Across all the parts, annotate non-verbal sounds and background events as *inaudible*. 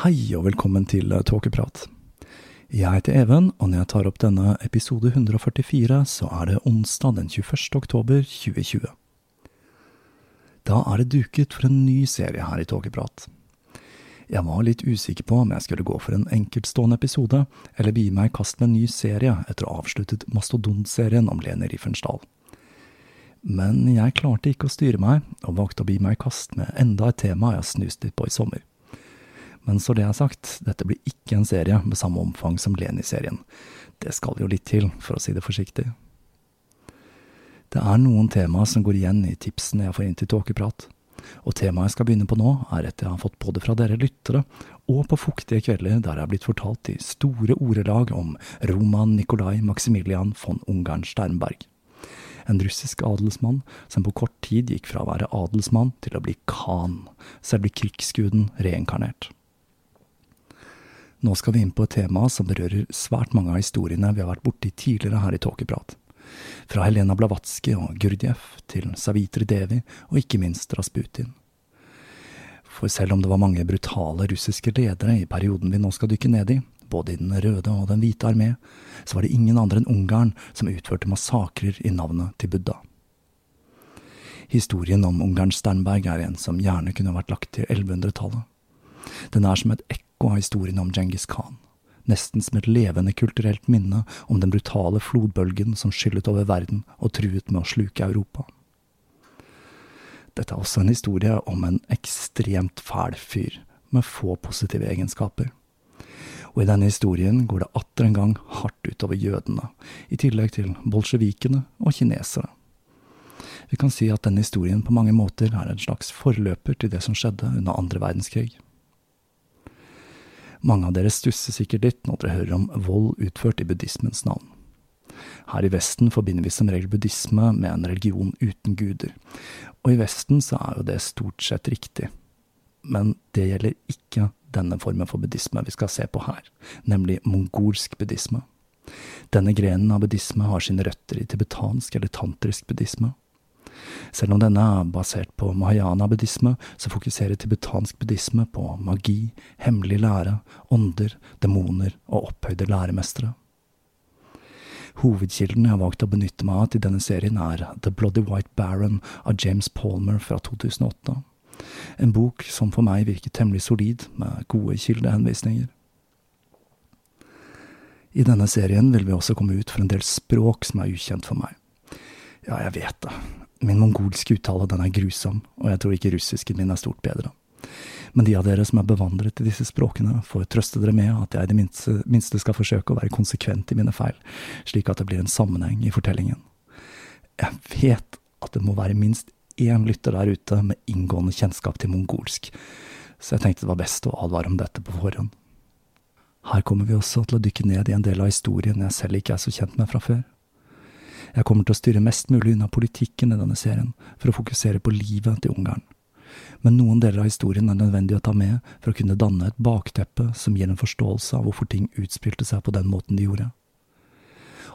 Hei og velkommen til Tåkeprat. Jeg heter Even, og når jeg tar opp denne episode 144, så er det onsdag den 21. oktober 2020. Da er det duket for en ny serie her i Tåkeprat. Jeg var litt usikker på om jeg skulle gå for en enkeltstående episode, eller begi meg i kast med en ny serie etter å ha avsluttet Mastodontserien om Lene Riffensdal. Men jeg klarte ikke å styre meg, og valgte å begi meg i kast med enda et tema jeg har snust litt på i sommer. Men så det er sagt, dette blir ikke en serie med samme omfang som Leni-serien. Det skal jo litt til, for å si det forsiktig. Det er noen temaer som går igjen i tipsene jeg får inn til tåkeprat. Og temaet jeg skal begynne på nå, er et jeg har fått både fra dere lyttere og på fuktige kvelder der jeg er blitt fortalt i store ordelag om Roman Nikolai Maximilian von Ungarn Sternberg. En russisk adelsmann som på kort tid gikk fra å være adelsmann til å bli khan, selve krigsguden reinkarnert. Nå skal vi inn på et tema som berører svært mange av historiene vi har vært borti tidligere her i Tåkeprat. Fra Helena Blavatsky og Gurdjieff til Savitri Devi og ikke minst Rasputin. For selv om det var mange brutale russiske ledere i perioden vi nå skal dykke ned i, både i Den røde og Den hvite armé, så var det ingen andre enn Ungarn som utførte massakrer i navnet til Buddha. Historien om Ungarn Sternberg er en som gjerne kunne vært lagt til 1100-tallet. Den er som et ekko av historien om Djengis Khan, nesten som et levende kulturelt minne om den brutale flodbølgen som skyllet over verden og truet med å sluke Europa. Dette er også en historie om en ekstremt fæl fyr, med få positive egenskaper. Og i denne historien går det atter en gang hardt utover jødene, i tillegg til bolsjevikene og kinesere. Vi kan si at denne historien på mange måter er en slags forløper til det som skjedde under andre verdenskrig. Mange av dere stusser sikkert litt når dere hører om vold utført i buddhismens navn. Her i Vesten forbinder vi som regel buddhisme med en religion uten guder, og i Vesten så er jo det stort sett riktig. Men det gjelder ikke denne formen for buddhisme vi skal se på her, nemlig mongolsk buddhisme. Denne grenen av buddhisme har sine røtter i tibetansk eller tantrisk buddhisme. Selv om denne er basert på mahayana-buddhisme, så fokuserer tibetansk buddhisme på magi, hemmelig lære, ånder, demoner og opphøyde læremestere. Hovedkilden jeg har valgt å benytte meg av til denne serien, er The Bloody White Baron av James Palmer fra 2008. En bok som for meg virker temmelig solid, med gode kildehenvisninger. I denne serien vil vi også komme ut for en del språk som er ukjent for meg. Ja, jeg vet det. Min mongolske uttale den er grusom, og jeg tror ikke russisken min er stort bedre. Men de av dere som er bevandret i disse språkene, får trøste dere med at jeg i det minste, minste skal forsøke å være konsekvent i mine feil, slik at det blir en sammenheng i fortellingen. Jeg vet at det må være minst én lytter der ute med inngående kjennskap til mongolsk, så jeg tenkte det var best å advare om dette på forhånd. Her kommer vi også til å dykke ned i en del av historien jeg selv ikke er så kjent med fra før. Jeg kommer til å styre mest mulig unna politikken i denne serien, for å fokusere på livet til Ungarn. Men noen deler av historien er nødvendig å ta med for å kunne danne et bakteppe som gir en forståelse av hvorfor ting utspilte seg på den måten de gjorde.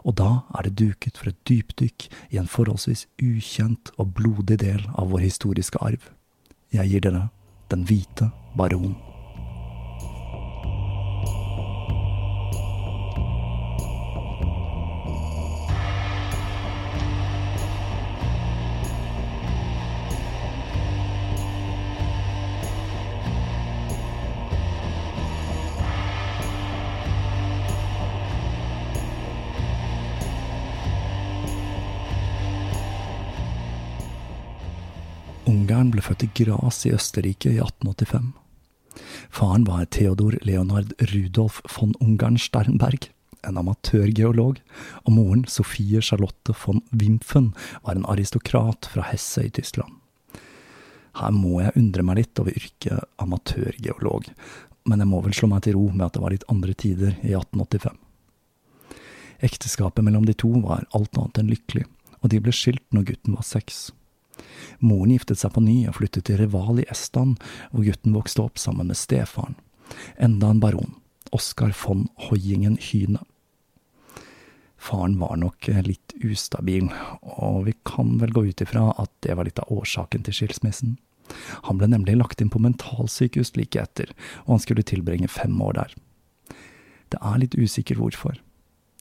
Og da er det duket for et dypdykk i en forholdsvis ukjent og blodig del av vår historiske arv. Jeg gir dere Den hvite baron. Født Gras i Østerrike i 1885. Faren var Theodor Leonard Rudolf von Ungarn Sternberg, en amatørgeolog, og moren, Sofie Charlotte von Wimpfen, var en aristokrat fra Hesse i Tyskland. Her må jeg undre meg litt over yrket amatørgeolog, men jeg må vel slå meg til ro med at det var litt andre tider i 1885. Ekteskapet mellom de to var alt annet enn lykkelig, og de ble skilt når gutten var seks. Moren giftet seg på ny og flyttet til Rival i Estland, hvor gutten vokste opp sammen med stefaren, enda en baron, Oskar von Hoiingen Hyne. Faren var nok litt ustabil, og vi kan vel gå ut ifra at det var litt av årsaken til skilsmissen. Han ble nemlig lagt inn på mentalsykehus like etter, og han skulle tilbringe fem år der. Det er litt usikkert hvorfor.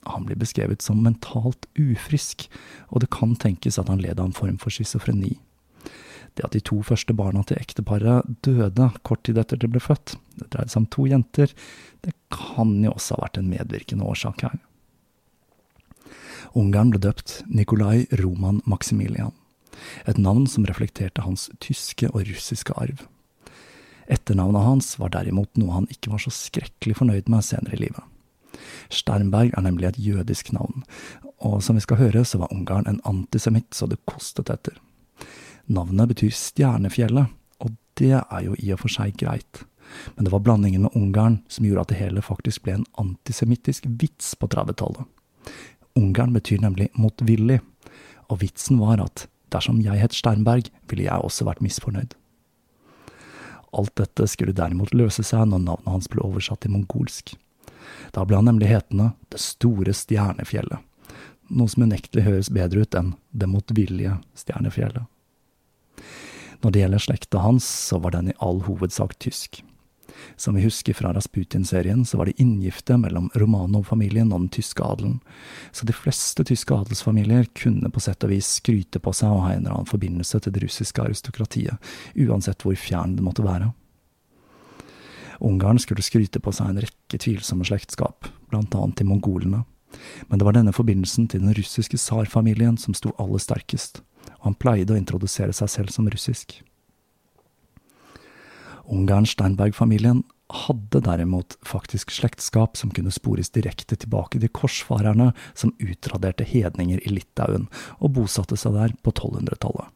Han blir beskrevet som mentalt ufrisk, og det kan tenkes at han led av en form for schizofreni. Det at de to første barna til ekteparet døde kort tid etter de ble født, det dreide seg om to jenter, det kan jo også ha vært en medvirkende årsak her. Ungarn ble døpt Nikolai Roman Maximilian, et navn som reflekterte hans tyske og russiske arv. Etternavnet hans var derimot noe han ikke var så skrekkelig fornøyd med senere i livet. Sternberg er nemlig et jødisk navn, og som vi skal høre, så var Ungarn en antisemitt så det kostet etter. Navnet betyr Stjernefjellet, og det er jo i og for seg greit, men det var blandingen med Ungarn som gjorde at det hele faktisk ble en antisemittisk vits på 30-tallet. Ungarn betyr nemlig motvillig, og vitsen var at dersom jeg het Sternberg, ville jeg også vært misfornøyd. Alt dette skulle derimot løse seg når navnet hans ble oversatt til mongolsk. Da ble han nemlig hetende Det store stjernefjellet, noe som unektelig høres bedre ut enn Det motvillige stjernefjellet. Når det gjelder slekta hans, så var den i all hovedsak tysk. Som vi husker fra Rasputin-serien, så var det inngifte mellom Romanov-familien og den tyske adelen, så de fleste tyske adelsfamilier kunne på sett og vis skryte på seg å ha en eller annen forbindelse til det russiske aristokratiet, uansett hvor fjern det måtte være. Ungarn skulle skryte på seg en rekke tvilsomme slektskap, blant annet til mongolene, men det var denne forbindelsen til den russiske tsarfamilien som sto aller sterkest, og han pleide å introdusere seg selv som russisk. Ungarn-Steinberg-familien hadde derimot faktisk slektskap som kunne spores direkte tilbake til korsfarerne som utraderte hedninger i Litauen og bosatte seg der på 1200-tallet.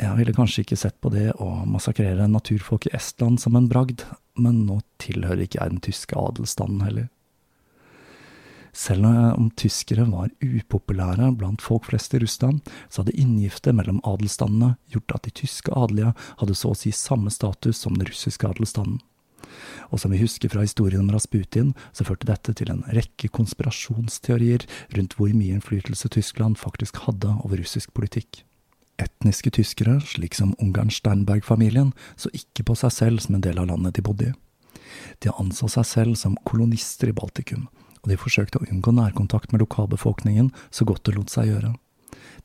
Jeg ville kanskje ikke sett på det å massakrere naturfolk i Estland som en bragd, men nå tilhører ikke jeg den tyske adelsstanden heller. Selv om tyskere var upopulære blant folk flest i Russland, så hadde inngifte mellom adelstandene gjort at de tyske adelige hadde så å si samme status som den russiske adelsstanden. Og som vi husker fra historien om Rasputin, så førte dette til en rekke konspirasjonsteorier rundt hvor mye innflytelse Tyskland faktisk hadde over russisk politikk. Etniske tyskere, slik som Ungarn Steinberg-familien, så ikke på seg selv som en del av landet de bodde i. De anså seg selv som kolonister i Baltikum, og de forsøkte å unngå nærkontakt med lokalbefolkningen så godt det lot seg gjøre.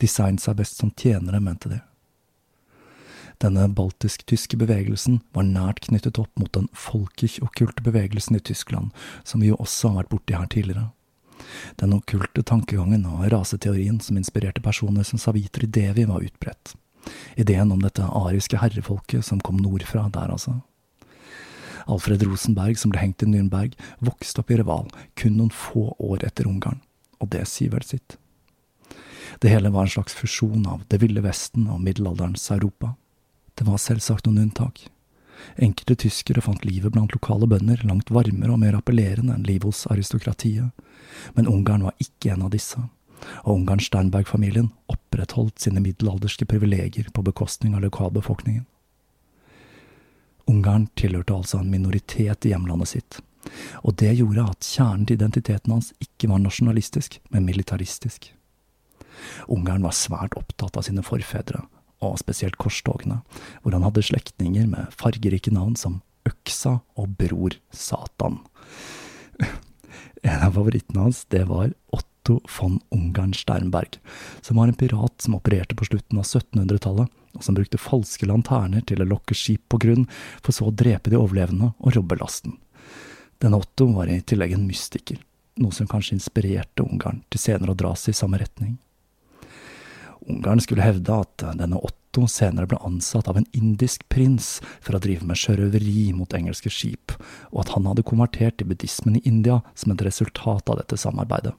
Designet seg best som tjenere, mente de. Denne baltisk-tyske bevegelsen var nært knyttet opp mot den folkekj-okkulte bevegelsen i Tyskland, som vi jo også har vært borti her tidligere. Den okkulte tankegangen og raseteorien som inspirerte personer som Savitri Devi, var utbredt. Ideen om dette ariske herrefolket som kom nordfra der, altså. Alfred Rosenberg, som ble hengt i Nürnberg, vokste opp i Reval kun noen få år etter Ungarn, og det sier vel sitt. Det hele var en slags fusjon av Det ville Vesten og middelalderens Europa. Det var selvsagt noen unntak. Enkelte tyskere fant livet blant lokale bønder langt varmere og mer appellerende enn livet hos aristokratiet, men Ungarn var ikke en av disse, og Ungarn-Steinberg-familien opprettholdt sine middelalderske privilegier på bekostning av lokalbefolkningen. Ungarn tilhørte altså en minoritet i hjemlandet sitt, og det gjorde at kjernen til identiteten hans ikke var nasjonalistisk, men militaristisk. Ungarn var svært opptatt av sine forfedre, og spesielt korstogene, hvor han hadde slektninger med fargerike navn som Øksa og Bror Satan. En av favorittene hans, det var Otto von Ungarn Sternberg, som var en pirat som opererte på slutten av 1700-tallet, og som brukte falske lanterner til å lokke skip på grunn, for så å drepe de overlevende og robbe lasten. Denne Otto var i tillegg en mystiker, noe som kanskje inspirerte Ungarn til senere å dra seg i samme retning. Ungarn skulle hevde at denne Otto senere ble ansatt av en indisk prins for å drive med sjørøveri mot engelske skip, og at han hadde konvertert til buddhismen i India som et resultat av dette samarbeidet.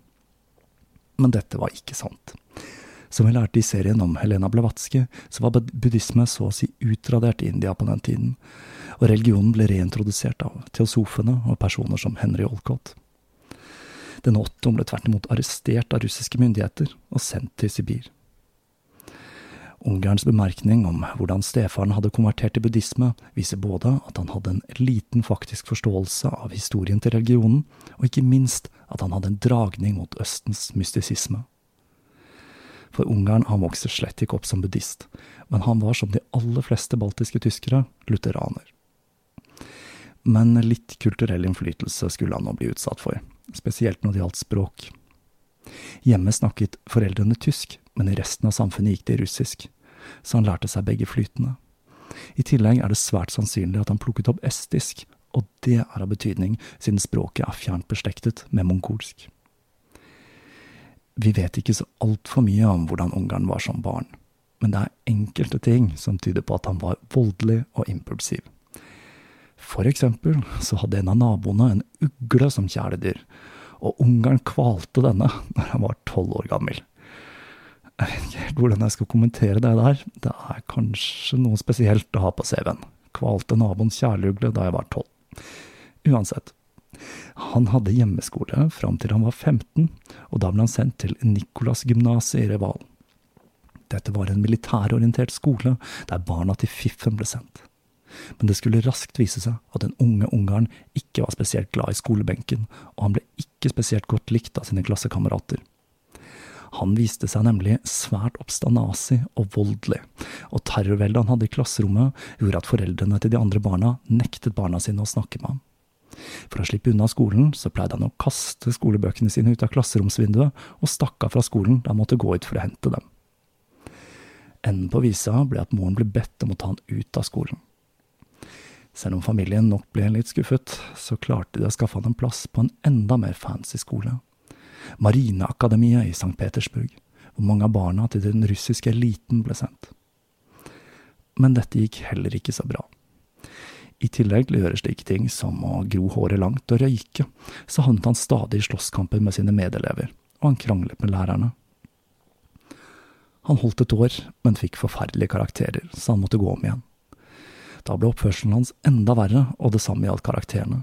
Men dette var ikke sant. Som vi lærte i serien om Helena Blavatsky, så var buddhisme så å si utradert i India på den tiden, og religionen ble reintrodusert av teosofene og personer som Henry Olcott. Denne Otto ble tvert imot arrestert av russiske myndigheter og sendt til Sibir. Ungarns bemerkning om hvordan stefaren hadde konvertert til buddhisme, viser både at han hadde en liten faktisk forståelse av historien til religionen, og ikke minst at han hadde en dragning mot Østens mystisisme. For Ungarn han vokste slett ikke opp som buddhist, men han var som de aller fleste baltiske tyskere lutheraner. Men litt kulturell innflytelse skulle han nå bli utsatt for, spesielt når det gjaldt språk. Hjemme snakket foreldrene tysk, men i resten av samfunnet gikk det i russisk, så han lærte seg begge flytende. I tillegg er det svært sannsynlig at han plukket opp estisk, og det er av betydning siden språket er fjernt beslektet med mongolsk. Vi vet ikke så altfor mye om hvordan Ungarn var som barn, men det er enkelte ting som tyder på at han var voldelig og impulsiv. For eksempel så hadde en av naboene en ugle som kjæledyr, og Ungarn kvalte denne *laughs* når han var tolv år gammel. Jeg vet ikke helt hvordan jeg skal kommentere det der, det er kanskje noe spesielt å ha på CV-en. Kvalte naboens kjærlugle da jeg var tolv. Uansett, han hadde hjemmeskole fram til han var 15, og da ble han sendt til Nicolas-gymnaset i Reval. Dette var en militærorientert skole der barna til fiffen ble sendt. Men det skulle raskt vise seg at den unge ungarn ikke var spesielt glad i skolebenken, og han ble ikke spesielt godt likt av sine klassekamerater. Han viste seg nemlig svært oppstandasig og voldelig, og terrorveldet han hadde i klasserommet, gjorde at foreldrene til de andre barna nektet barna sine å snakke med ham. For å slippe unna skolen, så pleide han å kaste skolebøkene sine ut av klasseromsvinduet og stakk av fra skolen da han måtte gå ut for å hente dem. Enden på visa ble at moren ble bedt om å ta han ut av skolen. Selv om familien nok ble litt skuffet, så klarte de å skaffe han en plass på en enda mer fancy skole. Marineakademiet i St. Petersburg, hvor mange av barna til den russiske eliten ble sendt. Men dette gikk heller ikke så bra. I tillegg til å gjøre slike ting som å gro håret langt og røyke, så havnet han stadig i slåsskamper med sine medelever, og han kranglet med lærerne. Han holdt et år, men fikk forferdelige karakterer, så han måtte gå om igjen. Da ble oppførselen hans enda verre, og det samme gjaldt karakterene,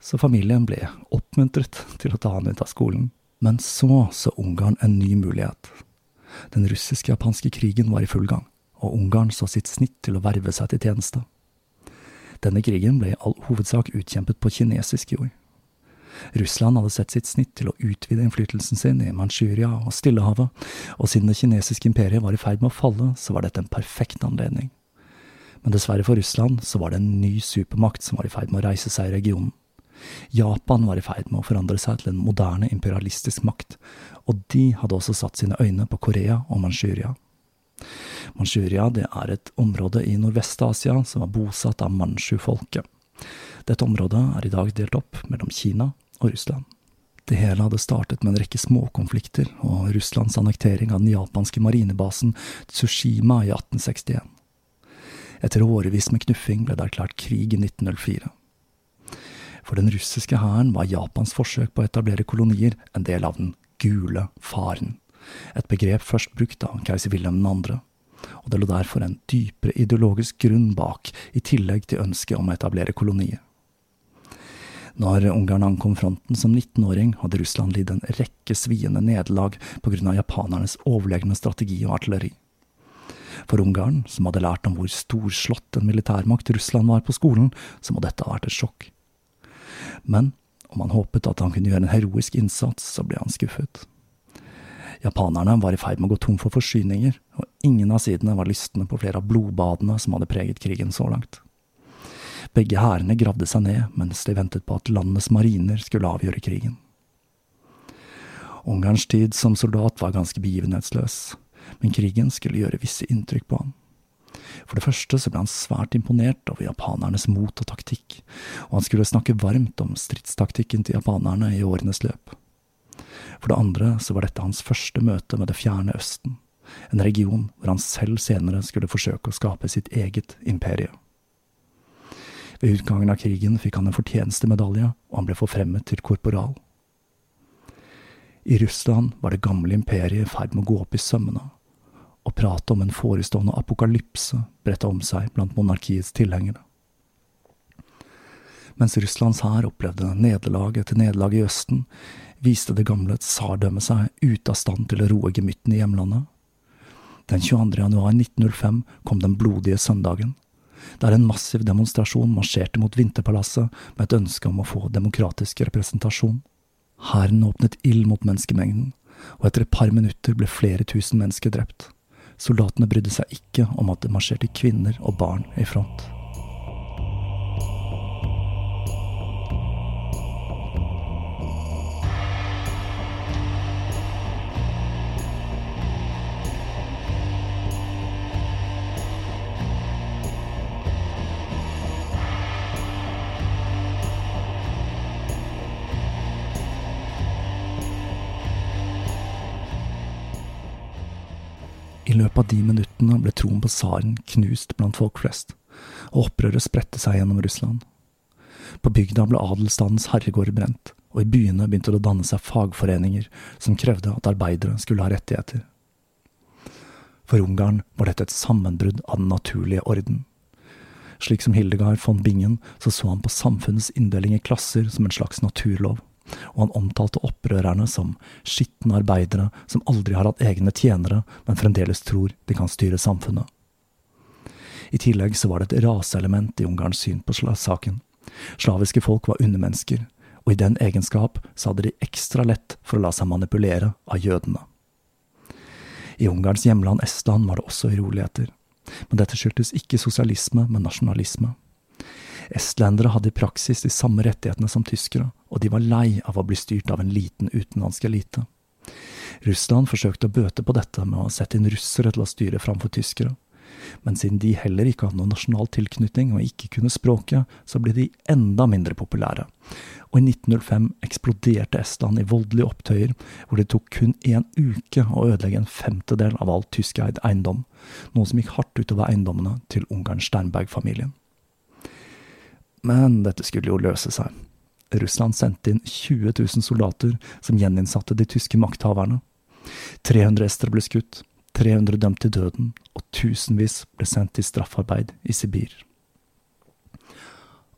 så familien ble oppmuntret til å ta han ut av skolen, Men så så Ungarn en ny mulighet. Den russisk-japanske krigen var i full gang, og Ungarn så sitt snitt til å verve seg til tjeneste. Denne krigen ble i all hovedsak utkjempet på kinesisk jord. Russland hadde sett sitt snitt til å utvide innflytelsen sin i Manchuria og Stillehavet, og siden det kinesiske imperiet var i ferd med å falle, så var dette en perfekt anledning. Men dessverre for Russland så var det en ny supermakt som var i ferd med å reise seg i regionen. Japan var i ferd med å forandre seg til en moderne imperialistisk makt, og de hadde også satt sine øyne på Korea og Manchuria. Manchuria er et område i Nordvest-Asia som var bosatt av manchu-folket. Dette området er i dag delt opp mellom Kina og Russland. Det hele hadde startet med en rekke småkonflikter og Russlands annektering av den japanske marinebasen Tsushima i 1861. Etter årevis med knuffing ble det erklært krig i 1904. For den russiske hæren var Japans forsøk på å etablere kolonier en del av den gule faren, et begrep først brukt av keiser Wilhelm 2., og det lå derfor en dypere ideologisk grunn bak, i tillegg til ønsket om å etablere kolonier. Når Ungarn ankom fronten som 19-åring, hadde Russland lidd en rekke sviende nederlag av japanernes overlegne strategi og artilleri. For Ungarn, som hadde lært om hvor storslått en militærmakt Russland var på skolen, så må dette ha vært et sjokk. Men om han håpet at han kunne gjøre en heroisk innsats, så ble han skuffet. Japanerne var i ferd med å gå tom for forsyninger, og ingen av sidene var lystne på flere av blodbadene som hadde preget krigen så langt. Begge hærene gravde seg ned mens de ventet på at landets mariner skulle avgjøre krigen. Ungarns tid som soldat var ganske begivenhetsløs, men krigen skulle gjøre visse inntrykk på han. For det første så ble han svært imponert over japanernes mot og taktikk, og han skulle snakke varmt om stridstaktikken til japanerne i årenes løp. For det andre så var dette hans første møte med det fjerne Østen, en region hvor han selv senere skulle forsøke å skape sitt eget imperium. Ved utgangen av krigen fikk han en fortjenestemedalje, og han ble forfremmet til korporal. I Russland var det gamle imperiet i ferd med å gå opp i sømmene, og pratet om en forestående apokalypse bredte om seg blant monarkiets tilhengere. Mens Russlands hær opplevde nederlag etter nederlag i Østen, viste det gamle tsardømmet seg ute av stand til å roe gemyttene i hjemlandet. Den 22. januar 1905 kom den blodige søndagen der en massiv demonstrasjon marsjerte mot Vinterpalasset med et ønske om å få demokratisk representasjon. Hæren åpnet ild mot menneskemengden, og etter et par minutter ble flere tusen mennesker drept. Soldatene brydde seg ikke om at det marsjerte kvinner og barn i front. Løpet av de minuttene ble troen på tsaren knust blant folk flest, og opprøret spredte seg gjennom Russland. På bygda ble adelsstandens herregård brent, og i byene begynte det å danne seg fagforeninger som krevde at arbeidere skulle ha rettigheter. For Ungarn var dette et sammenbrudd av den naturlige orden. Slik som Hildegard von Bingen så så han på samfunnets inndeling i klasser som en slags naturlov og han omtalte opprørerne som skitne arbeidere som aldri har hatt egne tjenere, men fremdeles tror de kan styre samfunnet. I tillegg så var det et raseelement i Ungarns syn på saken. Slaviske folk var undermennesker, og i den egenskap så hadde de ekstra lett for å la seg manipulere av jødene. I Ungarns hjemland Estland var det også uroligheter, men dette skyldtes ikke sosialisme, men nasjonalisme. Estlendere hadde i praksis de samme rettighetene som tyskere, og de var lei av å bli styrt av en liten utenlandsk elite. Russland forsøkte å bøte på dette med å sette inn russere til å styre framfor tyskere. Men siden de heller ikke hadde noen nasjonal tilknytning og ikke kunne språket, så ble de enda mindre populære. Og i 1905 eksploderte Estland i voldelige opptøyer, hvor det tok kun én uke å ødelegge en femtedel av all tyskeid eiendom, noe som gikk hardt utover eiendommene til Ungarn Sternberg-familien. Men dette skulle jo løse seg. Russland sendte inn 20 000 soldater som gjeninnsatte de tyske makthaverne. 300 estere ble skutt, 300 dømt til døden, og tusenvis ble sendt til straffarbeid i Sibir.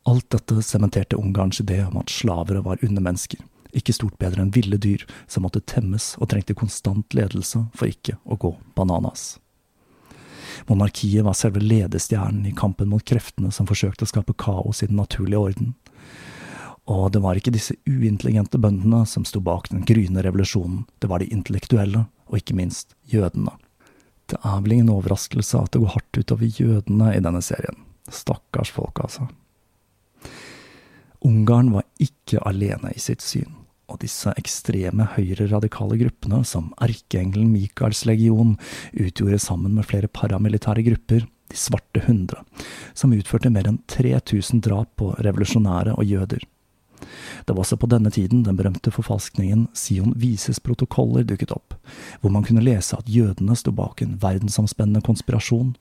Alt dette sementerte Ungarns idé om at slavere var undermennesker, ikke stort bedre enn ville dyr som måtte temmes og trengte konstant ledelse for ikke å gå bananas. Monarkiet var selve ledestjernen i kampen mot kreftene som forsøkte å skape kaos i den naturlige orden. Og det var ikke disse uintelligente bøndene som sto bak den gryende revolusjonen, det var de intellektuelle, og ikke minst jødene. Det er vel ingen overraskelse at det går hardt utover jødene i denne serien. Stakkars folk, altså. Ungarn var ikke alene i sitt syn, og disse ekstreme høyreradikale gruppene, som erkeengelen Michaels legion, utgjorde sammen med flere paramilitære grupper De svarte hundre, som utførte mer enn 3000 drap på revolusjonære og jøder. Det var også på denne tiden den berømte forfalskningen Sion Vises protokoller dukket opp, hvor man kunne lese at jødene sto bak en verdensomspennende konspirasjon,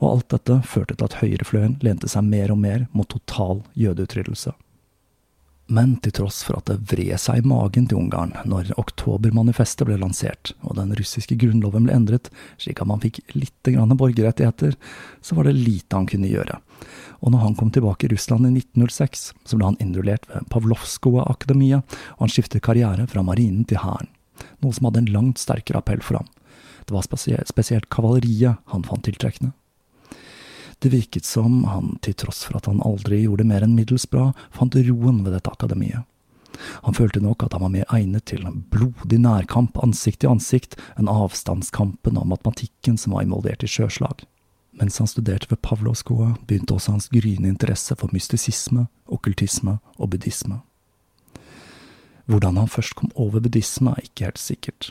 og alt dette førte til at høyrefløyen lente seg mer og mer mot total jødeutryddelse. Men til tross for at det vred seg i magen til Ungarn når oktobermanifestet ble lansert og den russiske grunnloven ble endret slik at man fikk litt grann borgerrettigheter, så var det lite han kunne gjøre. Og når han kom tilbake i Russland i 1906, så ble han innrullert ved Pavlovskoa-akademiet, og han skiftet karriere fra marinen til hæren, noe som hadde en langt sterkere appell for ham. Det var spesielt kavaleriet han fant tiltrekkende. Det virket som han, til tross for at han aldri gjorde mer enn middels bra, fant roen ved dette akademiet. Han følte nok at han var mer egnet til en blodig nærkamp ansikt til ansikt enn avstandskampen og matematikken som var involvert i sjøslag. Mens han studerte ved Pavlovskoa, begynte også hans gryende interesse for mystisisme, okkultisme og buddhisme. Hvordan han først kom over buddhisme, er ikke helt sikkert,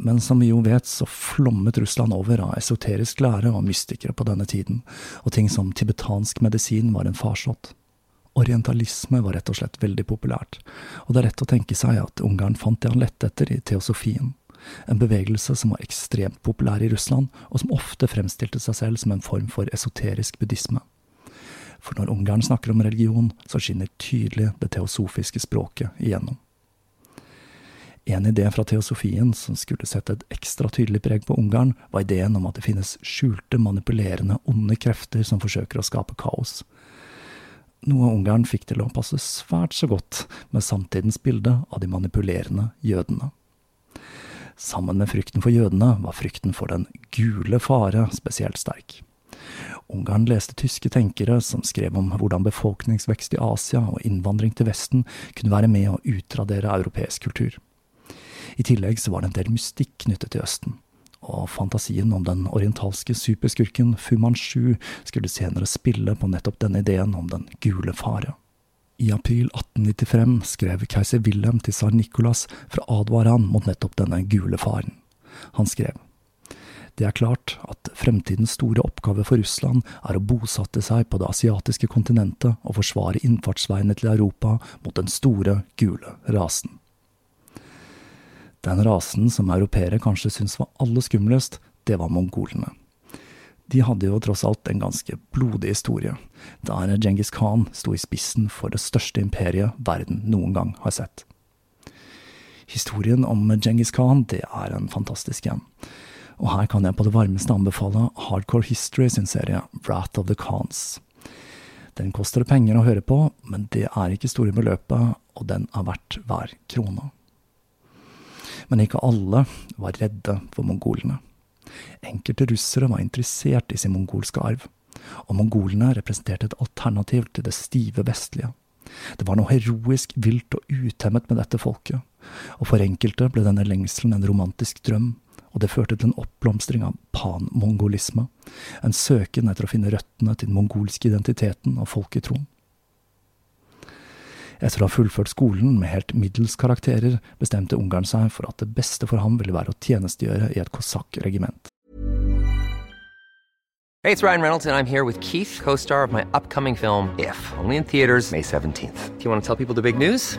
men som vi jo vet, så flommet Russland over av esoterisk lære og mystikere på denne tiden, og ting som tibetansk medisin var en farsott. Orientalisme var rett og slett veldig populært, og det er rett å tenke seg at Ungarn fant det han lette etter i teosofien, en bevegelse som var ekstremt populær i Russland, og som ofte fremstilte seg selv som en form for esoterisk buddhisme. For når Ungarn snakker om religion, så skinner tydelig det teosofiske språket igjennom. En idé fra teosofien som skulle sette et ekstra tydelig preg på Ungarn, var ideen om at det finnes skjulte, manipulerende, onde krefter som forsøker å skape kaos. Noe Ungarn fikk til å passe svært så godt med samtidens bilde av de manipulerende jødene. Sammen med frykten for jødene var frykten for den gule fare spesielt sterk. Ungarn leste tyske tenkere som skrev om hvordan befolkningsvekst i Asia og innvandring til Vesten kunne være med å utradere europeisk kultur. I tillegg så var det en del mystikk knyttet til Østen, og fantasien om den orientalske superskurken Fu Manchu skulle senere spille på nettopp denne ideen om den gule fare. I april 1895 skrev keiser Wilhelm til tsar Nikolas for å advare han mot nettopp denne gule faren. Han skrev det er klart at fremtidens store oppgave for Russland er å bosette seg på det asiatiske kontinentet og forsvare innfartsveiene til Europa mot den store, gule rasen. Den rasen som europeere kanskje syntes var aller skumlest, det var mongolene. De hadde jo tross alt en ganske blodig historie, der Djengis Khan sto i spissen for det største imperiet verden noen gang har sett. Historien om Djengis Khan det er en fantastisk en, og her kan jeg på det varmeste anbefale Hardcore History sin serie Wrath of the Khans. Den koster penger å høre på, men det er ikke store beløpet, og den er verdt hver krone men ikke alle var redde for mongolene. Enkelte russere var interessert i sin mongolske arv, og mongolene representerte et alternativ til det stive vestlige. Det var noe heroisk, vilt og utemmet med dette folket, og for enkelte ble denne lengselen en romantisk drøm, og det førte til en oppblomstring av panmongolisme, en søken etter å finne røttene til den mongolske identiteten og folketroen. Etter å ha fullført skolen med helt middels karakterer, bestemte Ungarn seg for at det beste for ham ville være å tjenestegjøre i et kosakkregiment. Hey, it's Ryan Reynolds, and I'm here with Keith, co star of my upcoming film, If, only in theaters, May 17th. Do you want to tell people the big news?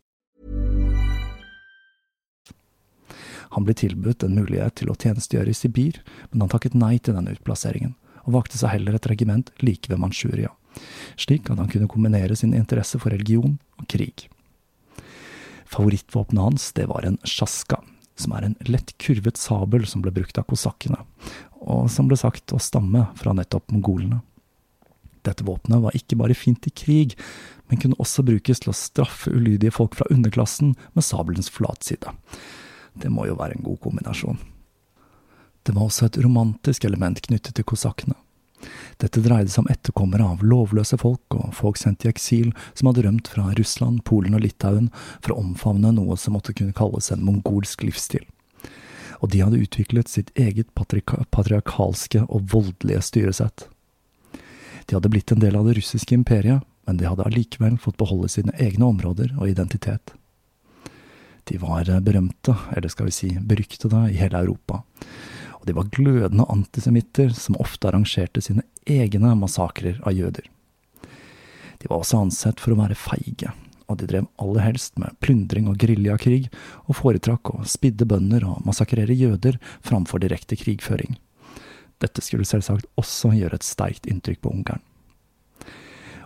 Han ble tilbudt en mulighet til å tjenestegjøre i Sibir, men han takket nei til denne utplasseringen, og valgte seg heller et regiment like ved Manchuria, slik at han kunne kombinere sin interesse for religion og krig. Favorittvåpenet hans det var en sjaska, som er en lett kurvet sabel som ble brukt av kosakkene, og som ble sagt å stamme fra nettopp mongolene. Dette våpenet var ikke bare fint i krig, men kunne også brukes til å straffe ulydige folk fra underklassen med sabelens flatside. Det må jo være en god kombinasjon. Det var også et romantisk element knyttet til kosakkene. Dette dreide seg om etterkommere av lovløse folk og folk sendt i eksil som hadde rømt fra Russland, Polen og Litauen for å omfavne noe som måtte kunne kalles en mongolsk livsstil. Og de hadde utviklet sitt eget patriarkalske og voldelige styresett. De hadde blitt en del av det russiske imperiet, men de hadde allikevel fått beholde sine egne områder og identitet. De var berømte, eller skal vi si beryktede, i hele Europa. Og de var glødende antisemitter som ofte arrangerte sine egne massakrer av jøder. De var også ansett for å være feige, og de drev aller helst med plyndring og geriljakrig, og foretrakk å spidde bønder og massakrere jøder framfor direkte krigføring. Dette skulle selvsagt også gjøre et sterkt inntrykk på Ungarn.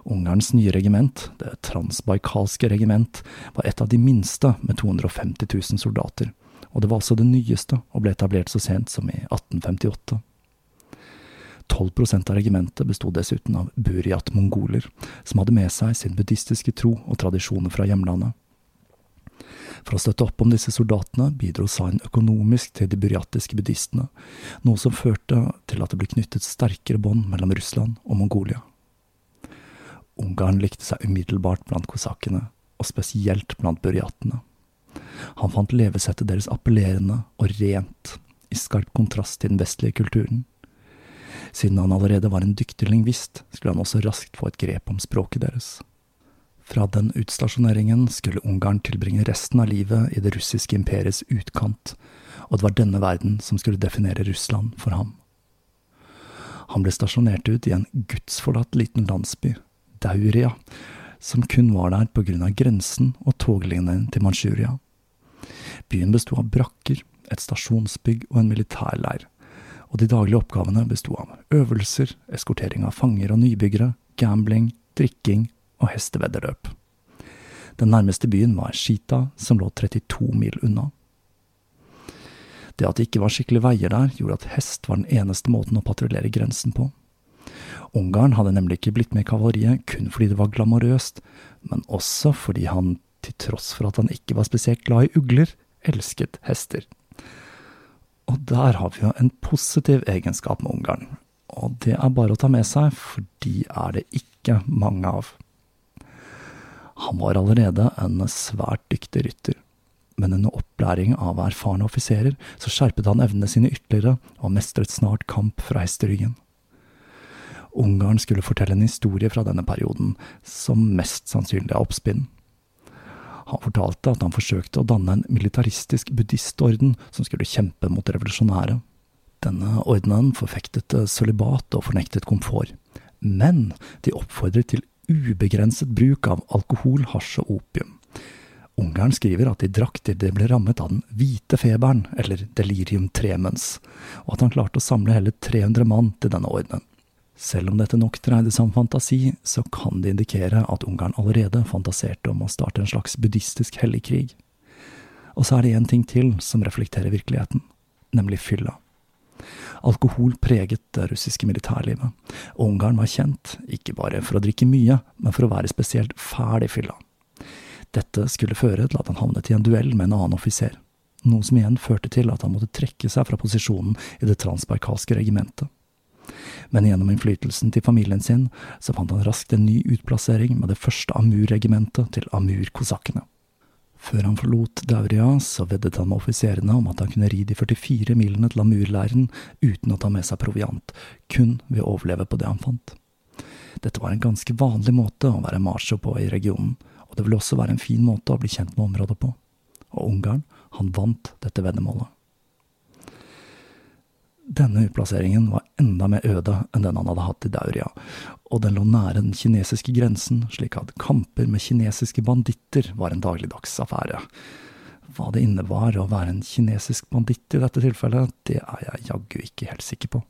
Ungarns nye regiment, det transbaikalske regiment, var et av de minste med 250 000 soldater, og det var også det nyeste og ble etablert så sent som i 1858. 12% av regimentet bestod dessuten av buriat-mongoler, som hadde med seg sin buddhistiske tro og tradisjoner fra hjemlandet. For å støtte opp om disse soldatene bidro Zain økonomisk til de buriatiske buddhistene, noe som førte til at det ble knyttet sterkere bånd mellom Russland og Mongolia. Ungarn likte seg umiddelbart blant kosakkene, og spesielt blant burjatene. Han fant levesettet deres appellerende og rent, i skarp kontrast til den vestlige kulturen. Siden han allerede var en dyktig lingvist, skulle han også raskt få et grep om språket deres. Fra den utstasjoneringen skulle Ungarn tilbringe resten av livet i det russiske imperiets utkant, og det var denne verden som skulle definere Russland for ham. Han ble stasjonert ut i en gudsforlatt liten landsby, Dauria, som kun var der på grunn av grensen og toglinjen til Manchuria. Byen besto av brakker, et stasjonsbygg og en militærleir, og de daglige oppgavene besto av øvelser, eskortering av fanger og nybyggere, gambling, drikking og hesteveddeløp. Den nærmeste byen var Shita, som lå 32 mil unna. Det at det ikke var skikkelige veier der, gjorde at hest var den eneste måten å patruljere grensen på. Ungarn hadde nemlig ikke blitt med i kavaleriet kun fordi det var glamorøst, men også fordi han, til tross for at han ikke var spesielt glad i ugler, elsket hester. Og der har vi jo en positiv egenskap med Ungarn, og det er bare å ta med seg, for de er det ikke mange av. Han var allerede en svært dyktig rytter, men under opplæring av erfarne offiserer så skjerpet han evnene sine ytterligere og mestret snart kamp fra hesteryggen. Ungarn skulle fortelle en historie fra denne perioden, som mest sannsynlig er oppspinn. Han fortalte at han forsøkte å danne en militaristisk buddhistorden som skulle kjempe mot revolusjonære. Denne ordenen forfektet sølibat og fornektet komfort, men de oppfordret til ubegrenset bruk av alkohol, hasj og opium. Ungarn skriver at de drakk til de ble rammet av den hvite feberen, eller delirium tremens, og at han klarte å samle hele 300 mann til denne ordenen. Selv om dette nok dreide seg om fantasi, så kan det indikere at Ungarn allerede fantaserte om å starte en slags buddhistisk helligkrig. Og så er det én ting til som reflekterer virkeligheten, nemlig fylla. Alkohol preget det russiske militærlivet, og Ungarn var kjent, ikke bare for å drikke mye, men for å være spesielt fæl i fylla. Dette skulle føre til at han havnet i en duell med en annen offiser, noe som igjen førte til at han måtte trekke seg fra posisjonen i det transbaikalske regimentet men gjennom innflytelsen til familien sin så fant han raskt en ny utplassering med det første Amur-regimentet til Amur-kosakkene. Før han forlot Dauria, så veddet han med offiserene om at han kunne ri de 44 milene til Amur-leiren uten å ta med seg proviant, kun ved å overleve på det han fant. Dette var en ganske vanlig måte å være macho på i regionen, og det ville også være en fin måte å bli kjent med området på. Og Ungarn, han vant dette veddemålet. Denne utplasseringen var enda mer øde enn den han hadde hatt i Dauria, og den lå nære den kinesiske grensen, slik at kamper med kinesiske banditter var en dagligdags affære. Hva det innebar å være en kinesisk banditt i dette tilfellet, det er jeg jaggu ikke helt sikker på.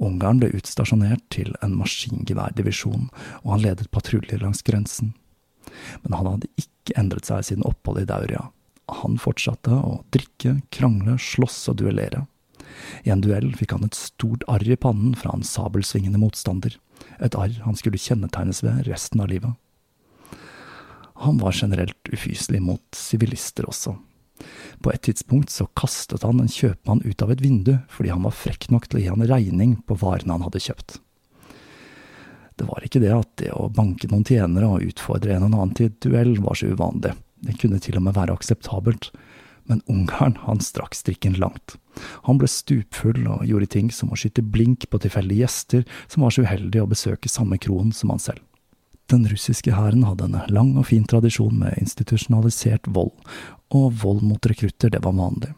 Ungarn ble utstasjonert til en maskingeværdivisjon, og han ledet patruljer langs grensen. Men han hadde ikke endret seg siden oppholdet i Dauria. Han fortsatte å drikke, krangle, slåss og duellere. I en duell fikk han et stort arr i pannen fra en sabelsvingende motstander, et arr han skulle kjennetegnes ved resten av livet. Han var generelt ufyselig mot sivilister også. På et tidspunkt så kastet han en kjøpmann ut av et vindu fordi han var frekk nok til å gi han regning på varene han hadde kjøpt. Det var ikke det at det å banke noen tjenere og utfordre en og annen til duell var så uvanlig, det kunne til og med være akseptabelt, men Ungarn han strakk strikken langt. Han ble stupfull og gjorde ting som å skyte blink på tilfeldige gjester som var så uheldige å besøke samme kron som han selv. Den russiske hæren hadde en lang og fin tradisjon med institusjonalisert vold, og vold mot rekrutter det var vanlig.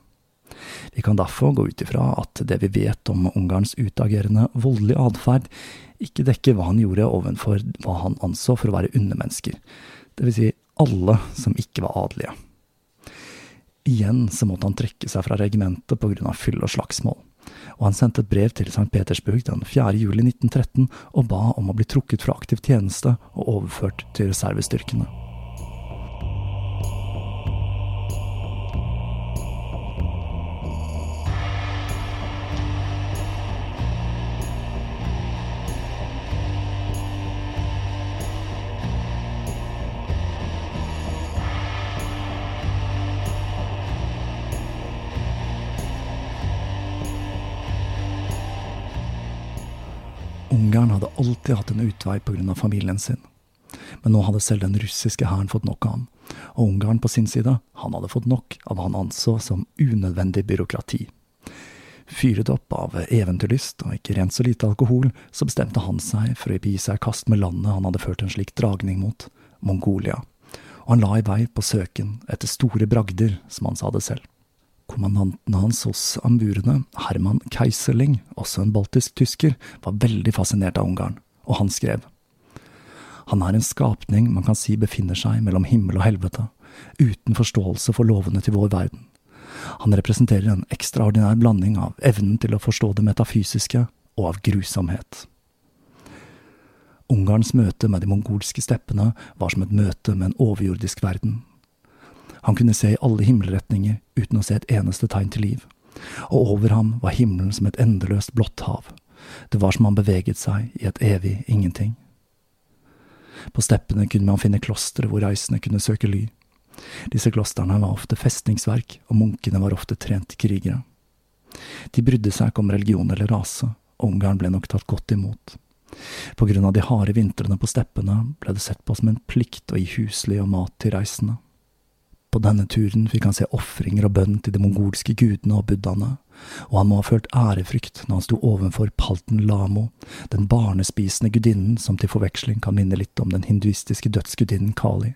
Vi kan derfor gå ut ifra at det vi vet om Ungarns utagerende voldelige atferd, ikke dekker hva han gjorde ovenfor hva han anså for å være undermennesker, vil si alle som ikke var adelige. Igjen så måtte han trekke seg fra regimentet av fyll og slagsmål, og han sendte et brev til St. Petersburg den 4. juli 1913 og ba om å bli trukket fra aktiv tjeneste og overført til reservestyrkene. Ungarn hadde alltid hatt en utvei av familien sin. Men nå hadde selv den russiske hæren fått nok av ham, og Ungarn på sin side, han hadde fått nok av hva han anså som unødvendig byråkrati. Fyret opp av eventyrlyst og ikke rent så lite alkohol, så bestemte han seg for å gi seg i kast med landet han hadde ført en slik dragning mot, Mongolia, og han la i vei på søken etter store bragder, som han sa det selv. Kommandanten hans hos amburene, Herman Keiserling, også en baltisk tysker, var veldig fascinert av Ungarn, og han skrev. Han er en skapning man kan si befinner seg mellom himmel og helvete, uten forståelse for lovene til vår verden. Han representerer en ekstraordinær blanding av evnen til å forstå det metafysiske og av grusomhet. Ungarns møte med de mongolske steppene var som et møte med en overjordisk verden, han kunne se i alle himmelretninger uten å se et eneste tegn til liv, og over ham var himmelen som et endeløst blått hav. Det var som han beveget seg i et evig ingenting. På steppene kunne man finne klostre hvor reisende kunne søke ly. Disse klostrene var ofte festningsverk, og munkene var ofte trente krigere. De brydde seg ikke om religion eller rase, og Ungarn ble nok tatt godt imot. På grunn av de harde vintrene på steppene ble det sett på som en plikt å gi husly og mat til reisende. På denne turen fikk han se ofringer og bønn til de mongolske gudene og buddhaene, og han må ha følt ærefrykt når han sto ovenfor Palten Lamo, den barnespisende gudinnen som til forveksling kan minne litt om den hinduistiske dødsgudinnen Kali.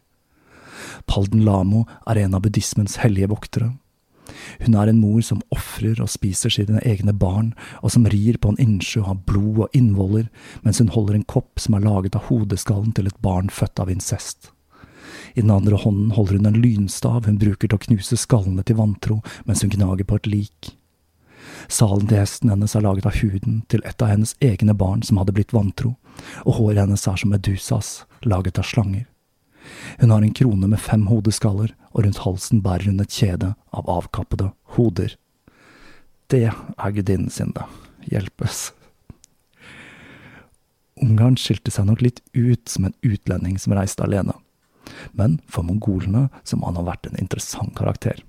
Palden Lamo er en av buddhismens hellige voktere. Hun er en mor som ofrer og spiser sine egne barn, og som rir på en innsjø av blod og innvoller, mens hun holder en kopp som er laget av hodeskallen til et barn født av incest. I den andre hånden holder hun en lynstav hun bruker til å knuse skallene til vantro mens hun gnager på et lik. Salen til hesten hennes er laget av huden til et av hennes egne barn som hadde blitt vantro, og håret hennes er som Medusas, laget av slanger. Hun har en krone med fem hodeskaller, og rundt halsen bærer hun et kjede av avkappede hoder. Det er gudinnen sin, da. Hjelpes. Ungarn skilte seg nok litt ut som en utlending som reiste alene, men for mongolene så må han ha vært en interessant karakter.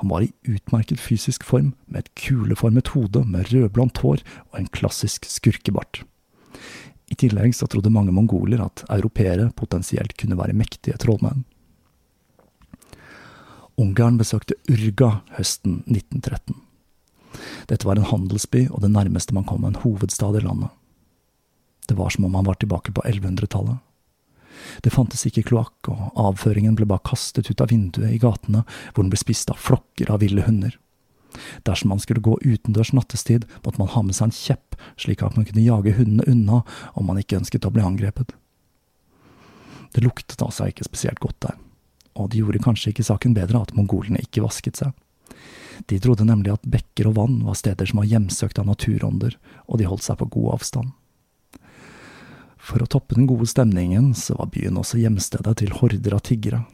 Han var i utmerket fysisk form, med et kuleformet hode med rødblondt hår og en klassisk skurkebart. I tillegg så trodde mange mongoler at europeere potensielt kunne være mektige trollmenn. Ungarn besøkte Urga høsten 1913. Dette var en handelsby og det nærmeste man kom en hovedstad i landet. Det var som om han var tilbake på 1100-tallet. Det fantes ikke kloakk, og avføringen ble bare kastet ut av vinduet i gatene, hvor den ble spist av flokker av ville hunder. Dersom man skulle gå utendørs nattestid, måtte man ha med seg en kjepp, slik at man kunne jage hundene unna om man ikke ønsket å bli angrepet. Det luktet altså ikke spesielt godt der, og det gjorde kanskje ikke saken bedre at mongolene ikke vasket seg. De trodde nemlig at bekker og vann var steder som var hjemsøkt av naturånder, og de holdt seg på god avstand. For å toppe den gode stemningen, så var byen også hjemstedet til horder av tiggere.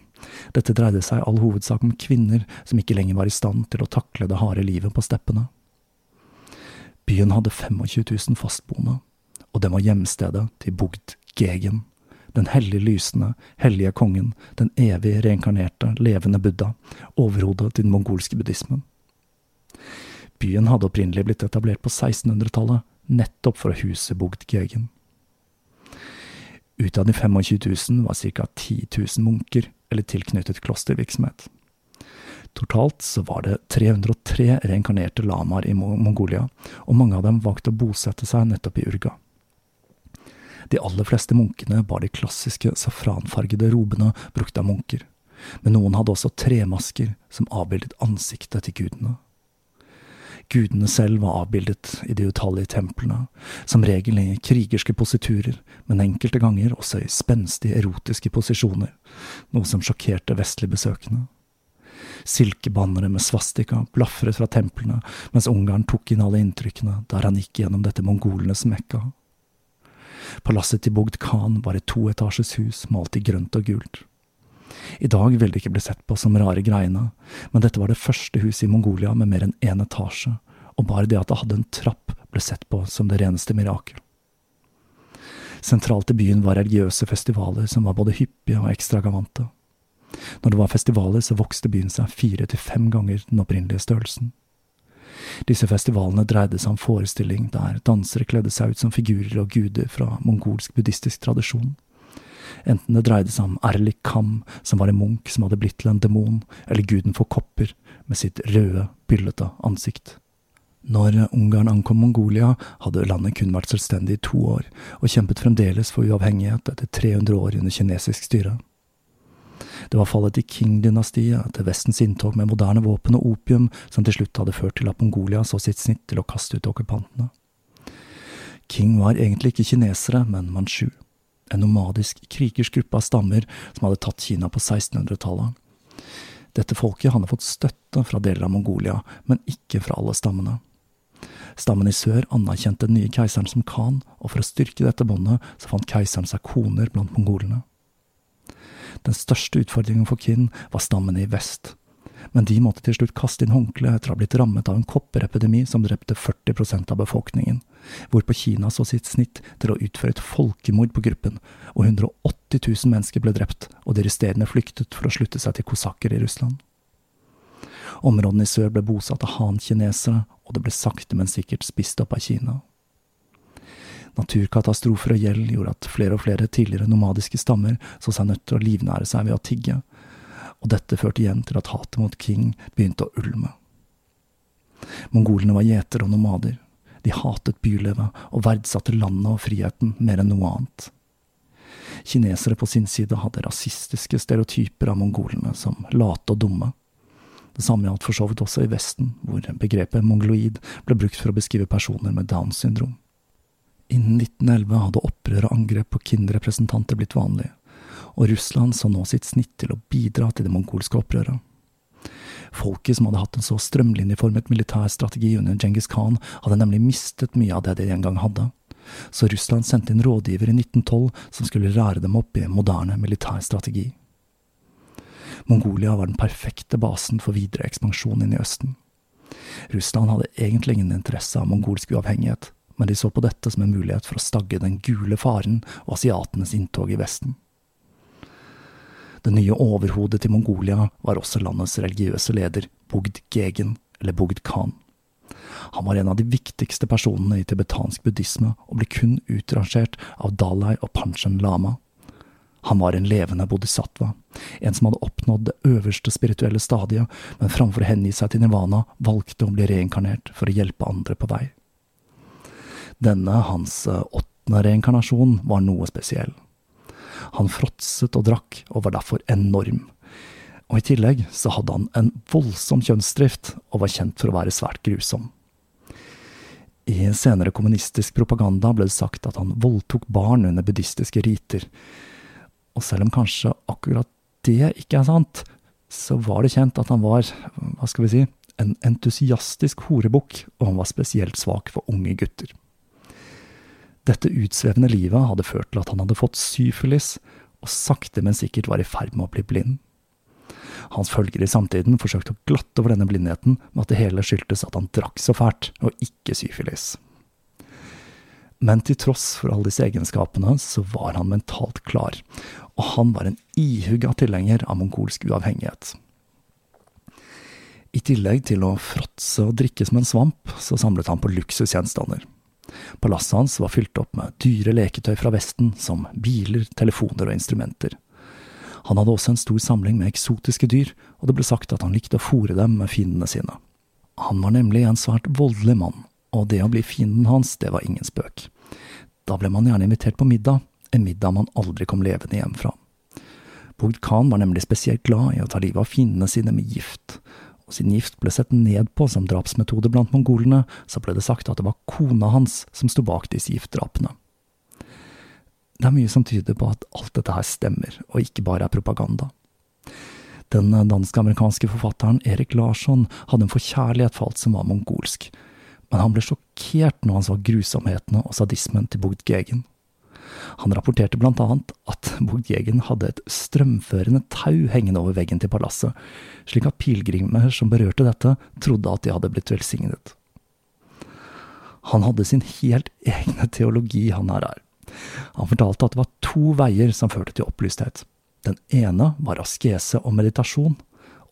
Dette dreide seg all hovedsak om kvinner som ikke lenger var i stand til å takle det harde livet på steppene. Byen hadde 25 000 fastboende, og den var hjemstedet til Bugd Gegen, den hellig lysende, hellige kongen, den evig reinkarnerte, levende Buddha, overhodet til den mongolske buddhismen. Byen hadde opprinnelig blitt etablert på 1600-tallet, nettopp for å huse Bugd Gegen. Ut av de 25 000 var ca. 10 000 munker eller tilknyttet klostervirksomhet. Totalt så var det 303 reinkarnerte lamaer i Mongolia, og mange av dem valgte å bosette seg nettopp i Urga. De aller fleste munkene bar de klassiske safranfargede robene brukt av munker, men noen hadde også tremasker som avbildet ansiktet til gudene. Gudene selv var avbildet i de utallige templene, som regel i krigerske positurer, men enkelte ganger også i spenstige erotiske posisjoner, noe som sjokkerte vestlige besøkende. Silkebannere med svastika blafret fra templene mens Ungarn tok inn alle inntrykkene der han gikk gjennom dette mongolenes mekka. Palasset til Bogd Khan var et toetasjes hus malt i grønt og gult. I dag vil det ikke bli sett på som rare greiene, men dette var det første huset i Mongolia med mer enn én etasje, og bare det at det hadde en trapp ble sett på som det reneste mirakel. Sentralt i byen var religiøse festivaler som var både hyppige og ekstragavante. Når det var festivaler, så vokste byen seg fire til fem ganger den opprinnelige størrelsen. Disse festivalene dreide seg om forestilling der dansere kledde seg ut som figurer og guder fra mongolsk buddhistisk tradisjon enten det dreide seg om Erlik Kam, som var en munk som hadde blitt til en demon, eller guden for kopper, med sitt røde, byllete ansikt. Når Ungarn ankom Mongolia, hadde landet kun vært selvstendig i to år, og kjempet fremdeles for uavhengighet etter 300 år under kinesisk styre. Det var fallet i Qing-dynastiet, etter Vestens inntog med moderne våpen og opium, som til slutt hadde ført til at Mongolia så sitt snitt til å kaste ut okkupantene. King var egentlig ikke kinesere, men manchu en nomadisk krigersk gruppe av stammer som hadde tatt Kina på 1600-tallet. Dette folket hadde fått støtte fra deler av Mongolia, men ikke fra alle stammene. Stammen i sør anerkjente den nye keiseren som khan, og for å styrke dette båndet så fant keiseren seg koner blant mongolene. Den største utfordringen for Qin var stammen i vest, men de måtte til slutt kaste inn håndkleet etter å ha blitt rammet av en kopperepidemi som drepte 40% av befolkningen, hvorpå Kina så sitt snitt til å utføre et folkemord på gruppen, og 180 000 mennesker ble drept, og de resterende flyktet for å slutte seg til kosakker i Russland. Områdene i sør ble bosatt av han-kinesere, og det ble sakte, men sikkert spist opp av Kina. Naturkatastrofer og gjeld gjorde at flere og flere tidligere nomadiske stammer så seg nødt til å livnære seg ved å tigge, og dette førte igjen til at hatet mot King begynte å ulme. Mongolene var gjetere og nomader. De hatet bylivet og verdsatte landet og friheten mer enn noe annet. Kinesere på sin side hadde rasistiske stereotyper av mongolene som late og dumme. Det samme gjaldt for så vidt også i Vesten, hvor begrepet mongoloid ble brukt for å beskrive personer med Downs syndrom. Innen 1911 hadde opprør og angrep på kinderepresentanter blitt vanlig, og Russland så nå sitt snitt til å bidra til det mongolske opprøret. Folket som hadde hatt en så strømlinjeformet militær strategi under Djengis Khan, hadde nemlig mistet mye av det de en gang hadde. Så Russland sendte inn rådgiver i 1912 som skulle lære dem opp i moderne militær strategi. Mongolia var den perfekte basen for videre ekspansjon inn i Østen. Russland hadde egentlig ingen interesse av mongolsk uavhengighet, men de så på dette som en mulighet for å stagge den gule faren og asiatenes inntog i Vesten. Det nye overhodet til Mongolia var også landets religiøse leder, Bogd Gegen, eller Bogd Khan. Han var en av de viktigste personene i tibetansk buddhisme, og ble kun utrangert av Dalai og Panchen Lama. Han var en levende bodhisattva, en som hadde oppnådd det øverste spirituelle stadiet, men framfor å hengi seg til nirvana, valgte å bli reinkarnert for å hjelpe andre på vei. Denne, hans eh, åttende reinkarnasjon, var noe spesiell. Han fråtset og drakk, og var derfor enorm. Og i tillegg så hadde han en voldsom kjønnsdrift, og var kjent for å være svært grusom. I senere kommunistisk propaganda ble det sagt at han voldtok barn under buddhistiske riter, og selv om kanskje akkurat det ikke er sant, så var det kjent at han var, hva skal vi si, en entusiastisk horebukk, og han var spesielt svak for unge gutter. Dette utsvevende livet hadde ført til at han hadde fått syfilis, og sakte, men sikkert var i ferd med å bli blind. Hans følgere i samtiden forsøkte å glatte over denne blindheten med at det hele skyldtes at han drakk så fælt, og ikke syfilis. Men til tross for alle disse egenskapene, så var han mentalt klar, og han var en ihugga tilhenger av mongolsk uavhengighet. I tillegg til å fråtse og drikke som en svamp, så samlet han på luksusgjenstander. Palasset hans var fylt opp med dyre leketøy fra Vesten, som biler, telefoner og instrumenter. Han hadde også en stor samling med eksotiske dyr, og det ble sagt at han likte å fòre dem med fiendene sine. Han var nemlig en svært voldelig mann, og det å bli fienden hans, det var ingen spøk. Da ble man gjerne invitert på middag, en middag man aldri kom levende hjem fra. Bogd Khan var nemlig spesielt glad i å ta livet av fiendene sine med gift, siden gift ble sett ned på som drapsmetode blant mongolene, så ble det sagt at det var kona hans som sto bak disse giftdrapene. Det er mye som tyder på at alt dette her stemmer, og ikke bare er propaganda. Den dansk-amerikanske forfatteren Erik Larsson hadde en forkjærlighet for alt som var mongolsk, men han ble sjokkert når han så grusomhetene og sadismen til Bogd Gegen. Han rapporterte blant annet at Bogdjegen hadde et strømførende tau hengende over veggen til palasset, slik at pilegrimer som berørte dette, trodde at de hadde blitt velsignet. Han hadde sin helt egne teologi, han her er. Han fortalte at det var to veier som førte til opplysthet. Den ene var askese og meditasjon,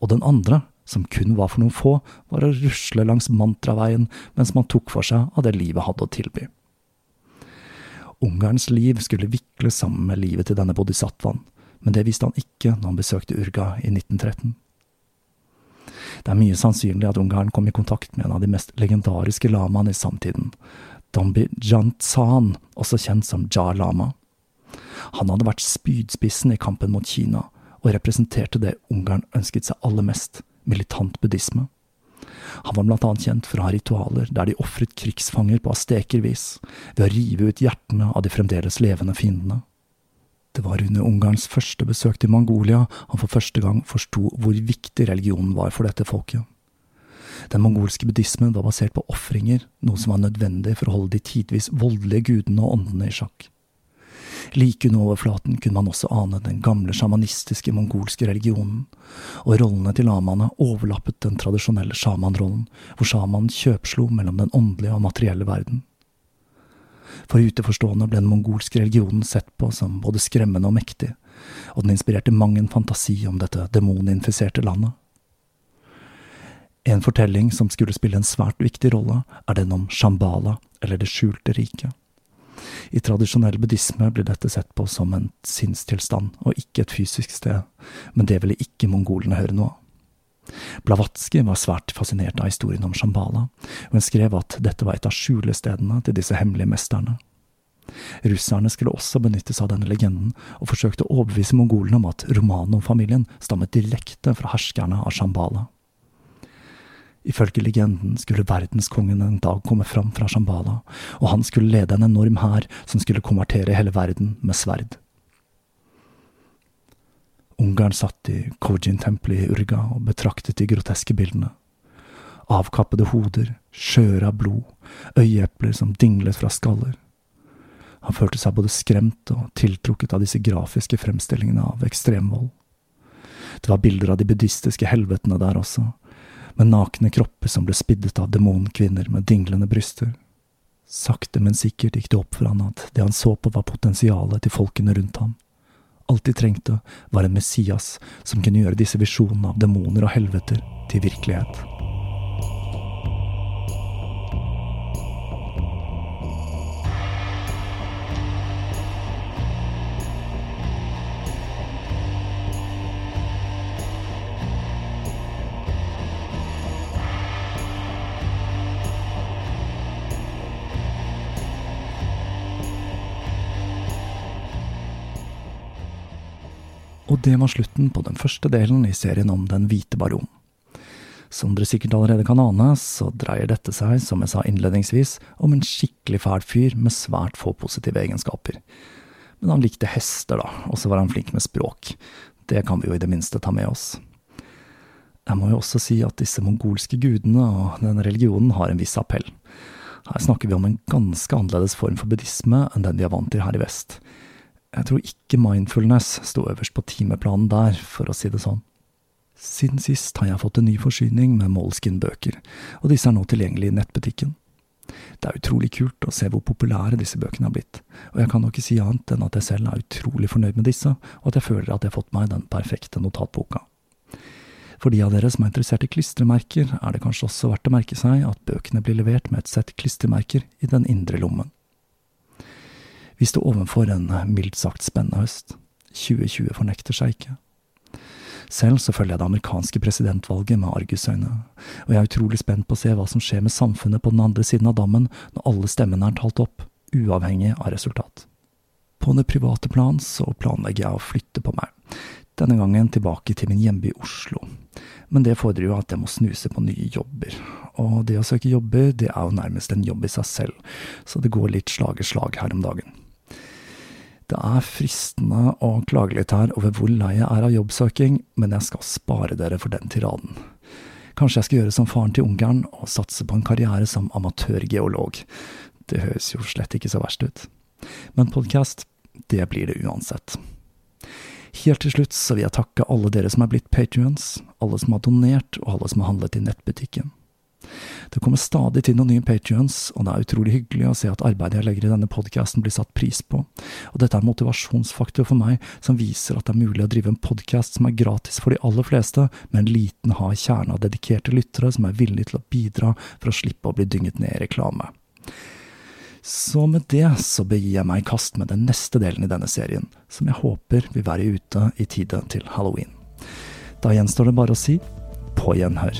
og den andre, som kun var for noen få, var å rusle langs mantraveien mens man tok for seg av det livet hadde å tilby. Ungarns liv skulle vikles sammen med livet til denne bodhisattvaen, men det visste han ikke når han besøkte Urga i 1913. Det er mye sannsynlig at Ungarn kom i kontakt med en av de mest legendariske lamaene i samtiden, Dambi Jantsan, også kjent som Jar Lama. Han hadde vært spydspissen i kampen mot Kina, og representerte det Ungarn ønsket seg aller mest, militant buddhisme. Han var blant annet kjent for å ha ritualer der de ofret krigsfanger på astekervis, ved å rive ut hjertene av de fremdeles levende fiendene. Det var under Ungarns første besøk til Mongolia han for første gang forsto hvor viktig religionen var for dette folket. Den mongolske buddhismen var basert på ofringer, noe som var nødvendig for å holde de tidvis voldelige gudene og åndene i sjakk. Like under overflaten kunne man også ane den gamle sjamanistiske mongolske religionen, og rollene til lamaene overlappet den tradisjonelle sjamanrollen, hvor sjamanen kjøpslo mellom den åndelige og materielle verden. For uteforstående ble den mongolske religionen sett på som både skremmende og mektig, og den inspirerte mang en fantasi om dette demoninfiserte landet. En fortelling som skulle spille en svært viktig rolle, er den om Shambhala, eller Det skjulte riket. I tradisjonell buddhisme blir dette sett på som en sinnstilstand, og ikke et fysisk sted, men det ville ikke mongolene høre noe av. Blavatsky var svært fascinert av historien om Shambhala, og hun skrev at dette var et av skjulestedene til disse hemmelige mesterne. Russerne skulle også benytte seg av denne legenden, og forsøkte å overbevise mongolene om at Romanov-familien stammet direkte fra herskerne av Shambhala. Ifølge legenden skulle verdenskongen en dag komme fram fra Shambhala, og han skulle lede en enorm hær som skulle konvertere hele verden med sverd. Ungarn satt i Kojin-tempelet i Urga og betraktet de groteske bildene. Avkappede hoder, sjøer av blod, øyeepler som dinglet fra skaller. Han følte seg både skremt og tiltrukket av disse grafiske fremstillingene av ekstremvold. Det var bilder av de buddhistiske helvetene der også, med nakne kropper som ble spiddet av demonkvinner med dinglende bryster. Sakte, men sikkert gikk det opp for han at det han så på var potensialet til folkene rundt ham. Alt de trengte, var en Messias som kunne gjøre disse visjonene av demoner og helveter til virkelighet. Og det var slutten på den første delen i serien om Den hvite baron. Som dere sikkert allerede kan ane, så dreier dette seg, som jeg sa innledningsvis, om en skikkelig fæl fyr med svært få positive egenskaper. Men han likte hester, da, og så var han flink med språk. Det kan vi jo i det minste ta med oss. Jeg må jo også si at disse mongolske gudene og denne religionen har en viss appell. Her snakker vi om en ganske annerledes form for buddhisme enn den vi er vant til her i vest. Jeg tror ikke mindfulness sto øverst på timeplanen der, for å si det sånn. Siden sist har jeg fått en ny forsyning med Moleskin-bøker, og disse er nå tilgjengelige i nettbutikken. Det er utrolig kult å se hvor populære disse bøkene har blitt, og jeg kan nok ikke si annet enn at jeg selv er utrolig fornøyd med disse, og at jeg føler at jeg har fått meg den perfekte notatboka. For de av dere som er interessert i klistremerker, er det kanskje også verdt å merke seg at bøkene blir levert med et sett klistremerker i den indre lommen. Vi står overfor en mildt sagt spennende høst. 2020 fornekter seg ikke. Selv så følger jeg det amerikanske presidentvalget med argusøyne, og jeg er utrolig spent på å se hva som skjer med samfunnet på den andre siden av dammen når alle stemmene er talt opp, uavhengig av resultat. På det private plan så planlegger jeg å flytte på meg, denne gangen tilbake til min hjemby Oslo. Men det fordrer jo at jeg må snuse på nye jobber, og det å søke jobber, det er jo nærmest en jobb i seg selv, så det går litt slag i slag her om dagen. Det er fristende å klage litt her over hvor lei jeg er av jobbsøking, men jeg skal spare dere for den tiraden. Kanskje jeg skal gjøre som faren til Ungarn og satse på en karriere som amatørgeolog. Det høres jo slett ikke så verst ut. Men podkast, det blir det uansett. Helt til slutt så vil jeg takke alle dere som er blitt patrions, alle som har donert, og alle som har handlet i nettbutikken. Det kommer stadig til noen nye patrions, og det er utrolig hyggelig å se at arbeidet jeg legger i denne podkasten blir satt pris på, og dette er en motivasjonsfaktor for meg som viser at det er mulig å drive en podkast som er gratis for de aller fleste, med en liten, hard kjerne av dedikerte lyttere som er villige til å bidra for å slippe å bli dynget ned i reklame. Så med det så begir jeg meg i kast med den neste delen i denne serien, som jeg håper vil være ute i tide til halloween. Da gjenstår det bare å si på gjenhør.